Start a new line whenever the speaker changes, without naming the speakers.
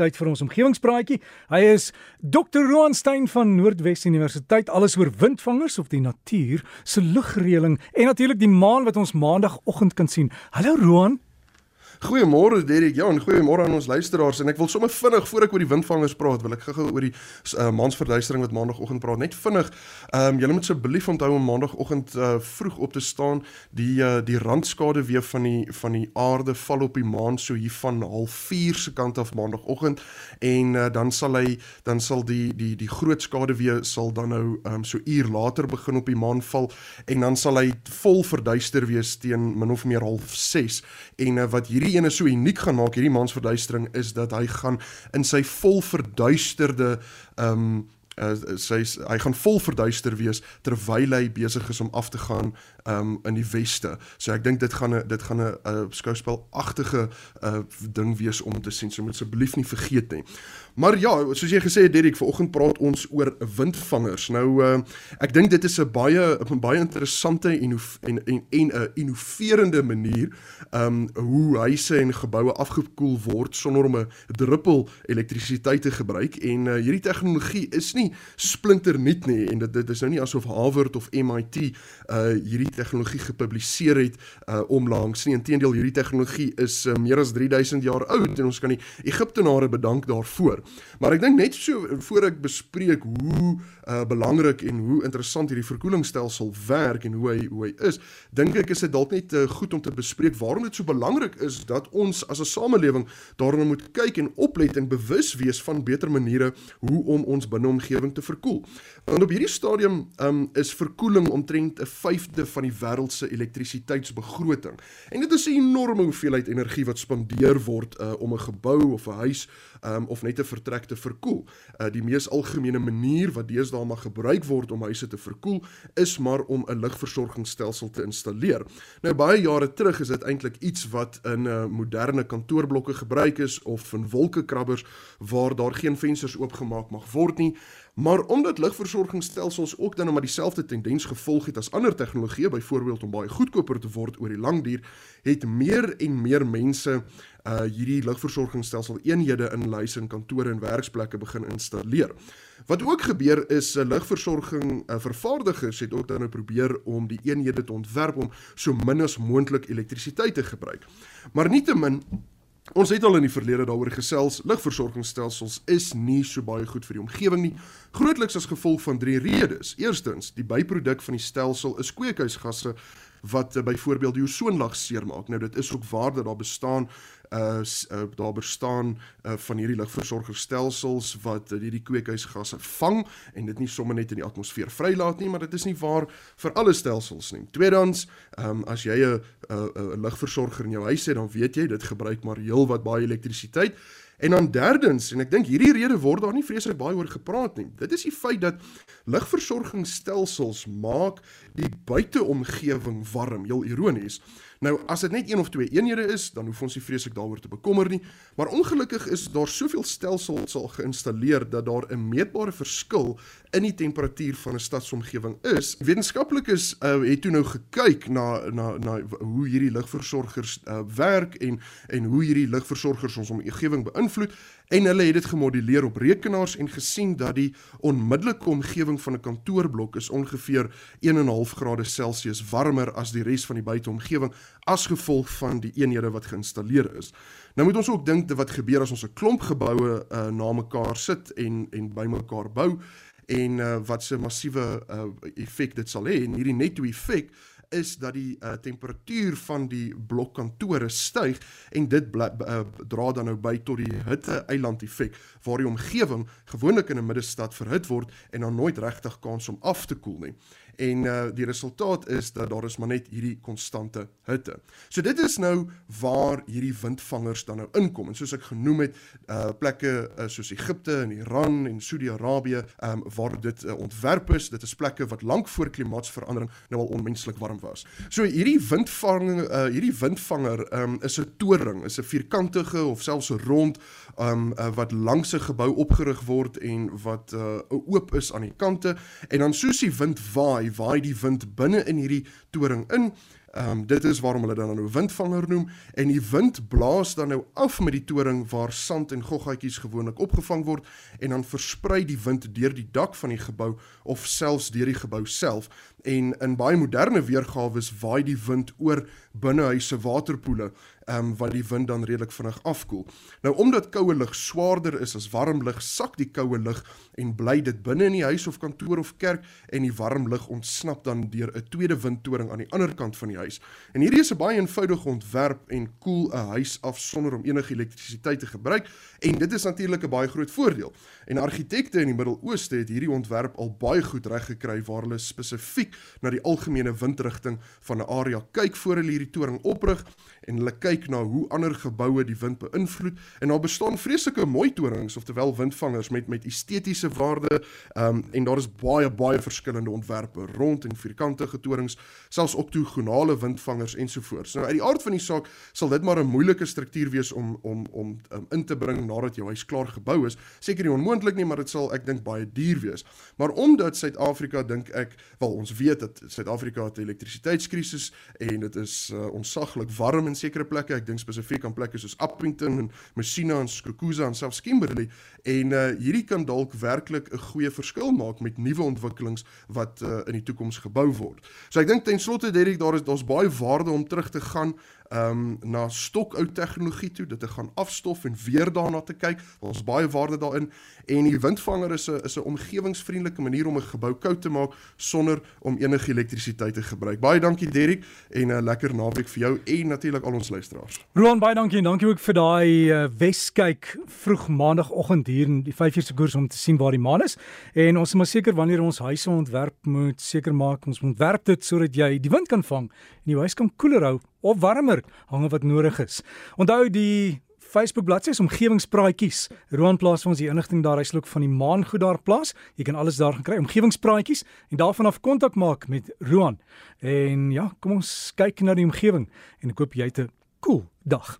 tyd vir ons omgewingspraatjie. Hy is Dr. Roan Stein van Noordwes Universiteit, alles oor windvangers op die natuur se lugreëling en natuurlik die maan wat ons maandagooggend kan sien. Hallo Roan.
Goeiemôre Derek. Ja, goeiemôre aan ons luisteraars en ek wil sommer vinnig voor ek oor die windvangers praat, wil ek gou-gou oor die uh, maansverduistering wat maandagooggend praat. Net vinnig. Ehm um, julle moet asseblief onthou om maandagooggend uh, vroeg op te staan. Die uh, die randskade weer van die van die aarde val op die maan so hier van 04:30 se kant af maandagooggend en uh, dan sal hy dan sal die die die groot skade weer sal dan nou ehm um, so uur later begin op die maan val en dan sal hy vol verduister wees teen min of meer 06:30 en uh, wat hierdie hierdie ene so uniek gaan maak hierdie maansverduistering is dat hy gaan in sy vol verduisterde ehm um, uh, sy hy gaan vol verduister wees terwyl hy besig is om af te gaan um, in die weste. So ek dink dit gaan 'n dit gaan 'n uh, skouspelagtige uh, ding wees om te sien. So moet asseblief nie vergeet nie. Maar ja, soos jy gesê het Derek, vanoggend praat ons oor windvangers. Nou uh, ek dink dit is 'n baie 'n baie interessante en en en 'n innoverende manier um hoe huise en geboue afgekoel word sonder om 'n druppel elektrisiteit te gebruik en uh, hierdie tegnologie is nie splinternuut nie en dit dit is nou nie asof Harvard of MIT uh hierdie tegnologie gepubliseer het uh omlangs nie. Inteendeel hierdie tegnologie is uh, meer as 3000 jaar oud en ons kan die Egiptenare bedank daarvoor. Maar ek dink net so voor ek bespreek hoe uh belangrik en hoe interessant hierdie verkoelingsstelsel werk en hoe hy hoe hy is, dink ek is dit dalk net uh, goed om te bespreek waarom dit so belangrik is dat ons as 'n samelewing daarna moet kyk en oplet en bewus wees van beter maniere hoe om ons binneomgewing te verkoel. Want op hierdie stadium um is verkoeling omtrent 'n vyfde van die wêreld se elektrisiteitsbegroting. En dit is 'n enorme hoeveelheid energie wat spandeer word uh, om 'n gebou of 'n huis um, of net 'n vertrek te verkoel. Uh, die mees algemene manier wat deesdae maar gebruik word om huise te verkoel is maar om 'n lugversorgingsstelsel te installeer. Nou baie jare terug is dit eintlik iets wat in 'n uh, moderne kantoorblokke gebruik is of in wolkekrabbers waar daar geen vensters oopgemaak mag word nie. Maar omdat lugversorgingsstelsels ook dan maar dieselfde tendens gevolg het as ander tegnologieë, byvoorbeeld om baie goedkoper te word oor die lang duur, het meer en meer mense uh hierdie lugversorgingsstelsel eenhede in huise en kantore en werksplekke begin installeer. Wat ook gebeur is uh, lugversorging uh, vervaardigers het ook dan nou probeer om die eenhede te ontwerp om so min as moontlik elektrisiteit te gebruik. Maar nietemin Ons het al in die verlede daaroor gesels, lugversorgingsstelsels is nie so baie goed vir die omgewing nie, grootliks as gevolg van drie redes. Eerstens, die byproduk van die stelsel is kweekhuisgasse wat uh, byvoorbeeld die ozonlaag seermaak. Nou dit is ook waar dat daar bestaan uh, uh daar bestaan uh, van hierdie lugversorgingsstelsels wat uh, hierdie kweekhuisgasse vang en dit nie sommer net in die atmosfeer vrylaat nie, maar dit is nie waar vir alle stelsels nie. Tweedens, um, as jy 'n 'n lugversorger in jou huis het, dan weet jy dit gebruik maar heel wat baie elektrisiteit. En dan derdens, en ek dink hierdie rede word daar nie vreeslik baie oor gepraat nie. Dit is die feit dat lugversorgingsstelsels maak die buiteomgewing warm, heel ironies. Nou as dit net een of twee eenhede is, dan hoef ons nie vreeslik daaroor te bekommer nie, maar ongelukkig is daar soveel stelsels al geïnstalleer dat daar 'n meetbare verskil in die temperatuur van 'n stadsomgewing is. Wetenskaplikes uh, het toe nou gekyk na na na hoe hierdie lugversorgers uh, werk en en hoe hierdie lugversorgers ons omgewing beïnvloed. En hulle het dit gemodelleer op rekenaars en gesien dat die onmiddellike omgewing van 'n kantoorblok is ongeveer 1.5 grade Celsius warmer as die res van die buiteomgewing as gevolg van die eenhede wat geïnstalleer is. Nou moet ons ook dink wat gebeur as ons 'n klomp geboue uh, na mekaar sit en en bymekaar bou en uh, wat se massiewe uh, effek dit sal hê en hierdie netto effek is dat die uh, temperatuur van die blokkantore styg en dit bly, uh, dra dan nou by tot die hitte eiland effek waar die omgewing gewoonlik in 'n middestad verhit word en dan nooit regtig kans om af te koel nie en uh, die resultaat is dat daar is maar net hierdie konstante hitte. So dit is nou waar hierdie windvangers dan nou inkom en soos ek genoem het, uh plekke uh, soos Egipte en Iran en Saudi-Arabië, um waar dit uh, ontwerp is, dit is plekke wat lank voor klimaatsverandering nou al onmenslik warm was. So hierdie windvang uh hierdie windvanger um is 'n toring, is 'n vierkantige of selfs 'n rond um uh, wat langs 'n gebou opgerig word en wat uh oop is aan die kante en dan soos die wind waai, waai die wind binne in hierdie toring in. Ehm um, dit is waarom hulle dan nou windvanger noem. En die wind blaas dan nou af met die toring waar sand en goggatjies gewoonlik opgevang word en dan versprei die wind deur die dak van die gebou of selfs deur die gebou self. En in baie moderne weergawe waai die wind oor binnehuise waterpoele um, wat die wind dan redelik vinnig afkoel. Nou omdat koue lug swaarder is as warm lug, sak die koue lug en bly dit binne in die huis of kantoor of kerk en die warm lug ontsnap dan deur 'n tweede windtoring aan die ander kant van die huis. En hierdie is 'n baie eenvoudige ontwerp en koel 'n huis af sonder om enige elektrisiteit te gebruik en dit is natuurlik 'n baie groot voordeel. En argitekte in die Midde-Ooste het hierdie ontwerp al baie goed reggekry waar hulle spesifiek na die algemene windrigting van 'n area kyk voor hulle hierdie toring oprig en hulle kyk na hoe ander geboue die wind beïnvloed. En daar bestaan vreeslike mooi torings ofterwel windvangers met met estetiese waarde um, en daar is baie baie verskillende ontwerpe rond en vierkantige torings selfs oktogonale windvangers ensovoorts. Nou uit die aard van die saak sal dit maar 'n moeilike struktuur wees om om om um, in te bring nadat jou huis klaar gebou is. Seker nie onmoontlik nie maar dit sal ek dink baie duur wees. Maar omdat Suid-Afrika dink ek wel ons weet dat Suid-Afrika 'n elektrisiteitskrisis en dit is uh, onsaglik warm in sekere plekke. Ek dink spesifiek aan plekke soos Appington en Messina en Skukuza en selfs Kimberley en uh, hierdie kan dalk werklik 'n goeie verskil maak met nuwe ontwikkelings wat uh, in die toekoms gebou word. So ek dink ten slotte Derek daar is daar's baie waarde om terug te gaan um, na stokou tegnologie toe, dit te gaan afstof en weer daarna te kyk. Ons baie waarde daarin en die windvanger is 'n is 'n omgewingsvriendelike manier om 'n gebou koud te maak sonder om enige elektrisiteit te gebruik. Baie dankie Derrick en 'n lekker naweek vir jou en natuurlik al ons luisteraars.
Roan baie dankie en dankie ook vir daai uh, Weskyk vroeg maandagooggend hier in die 5 uur se koers om te sien waar die maan is. En ons moet seker wanneer ons huise ontwerp moet seker maak ons ontwerp dit sodat jy die wind kan vang en die huis kan koeler hou of warmer hang wat nodig is. Onthou die Facebook bladsy is omgewingspraatjies. Roan plaas vir ons die inligting daar, hy sluk van die maan goed daar plaas. Jy kan alles daar gaan kry, omgewingspraatjies en daarvan af kontak maak met Roan. En ja, kom ons kyk na die omgewing en ek hoop jy het 'n cool dag.